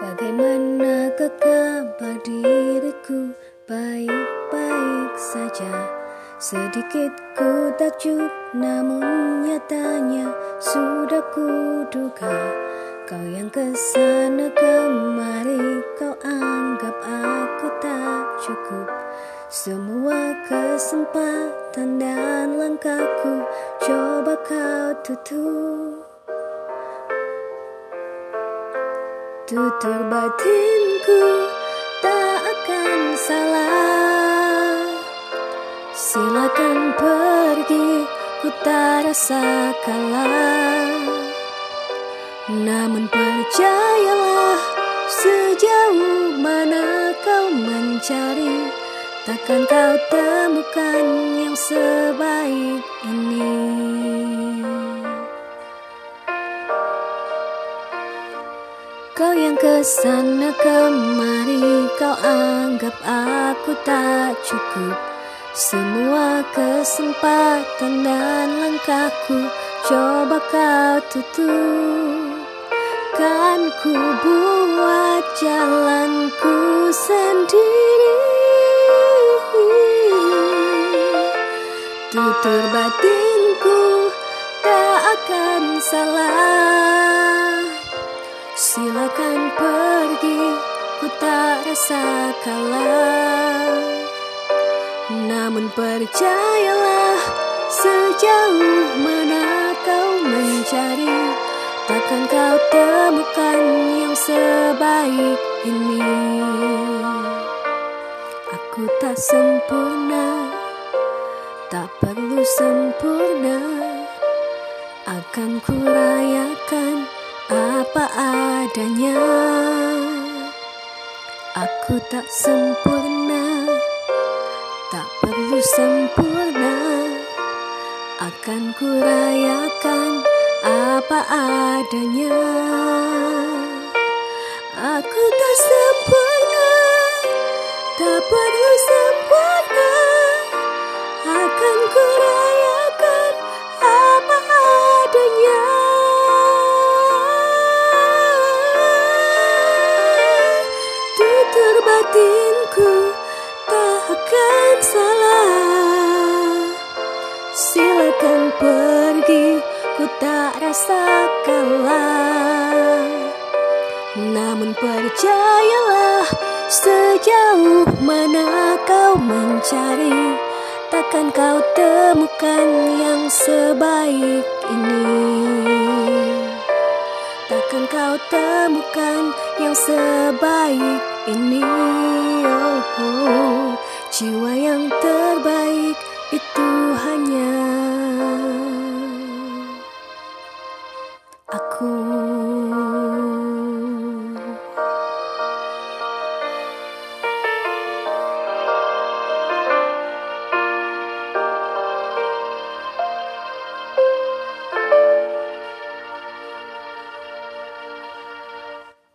Bagaimana kabar diriku Baik-baik saja? Sedikit ku takjub Namun nyatanya Sudah kuduga Kau yang ke sana kemari Kau anggap aku tak cukup. Semua kesempatan dan langkahku Coba kau tutup Tutur batinku tak akan salah. Silakan pergi, ku tak rasa kalah. Namun percayalah, sejauh mana kau mencari Takkan kau temukan yang sebaik ini Kau yang ke sana kemari Kau anggap aku tak cukup. Semua kesempatan dan langkahku Coba kau tutup. Kan ku buat jalanku sendiri. Tutur batinku tak akan salah Namun percayalah, sejauh mana kau mencari Takkan kau temukan yang sebaik ini. Aku tak sempurna, tak perlu sempurna Akan ku rayakan apa adanya. Aku tak sempurna sempurna. Akan ku rayakan apa adanya. Aku tak sempurna Tak perlu sempurna. Akan ku rayakan apa adanya. Tutur batinku tak rasa kalah Namun percayalah sejauh mana kau mencari Takkan kau temukan yang sebaik ini. Takkan kau temukan yang sebaik ini. Oh, oh. Jiwa yang terbaik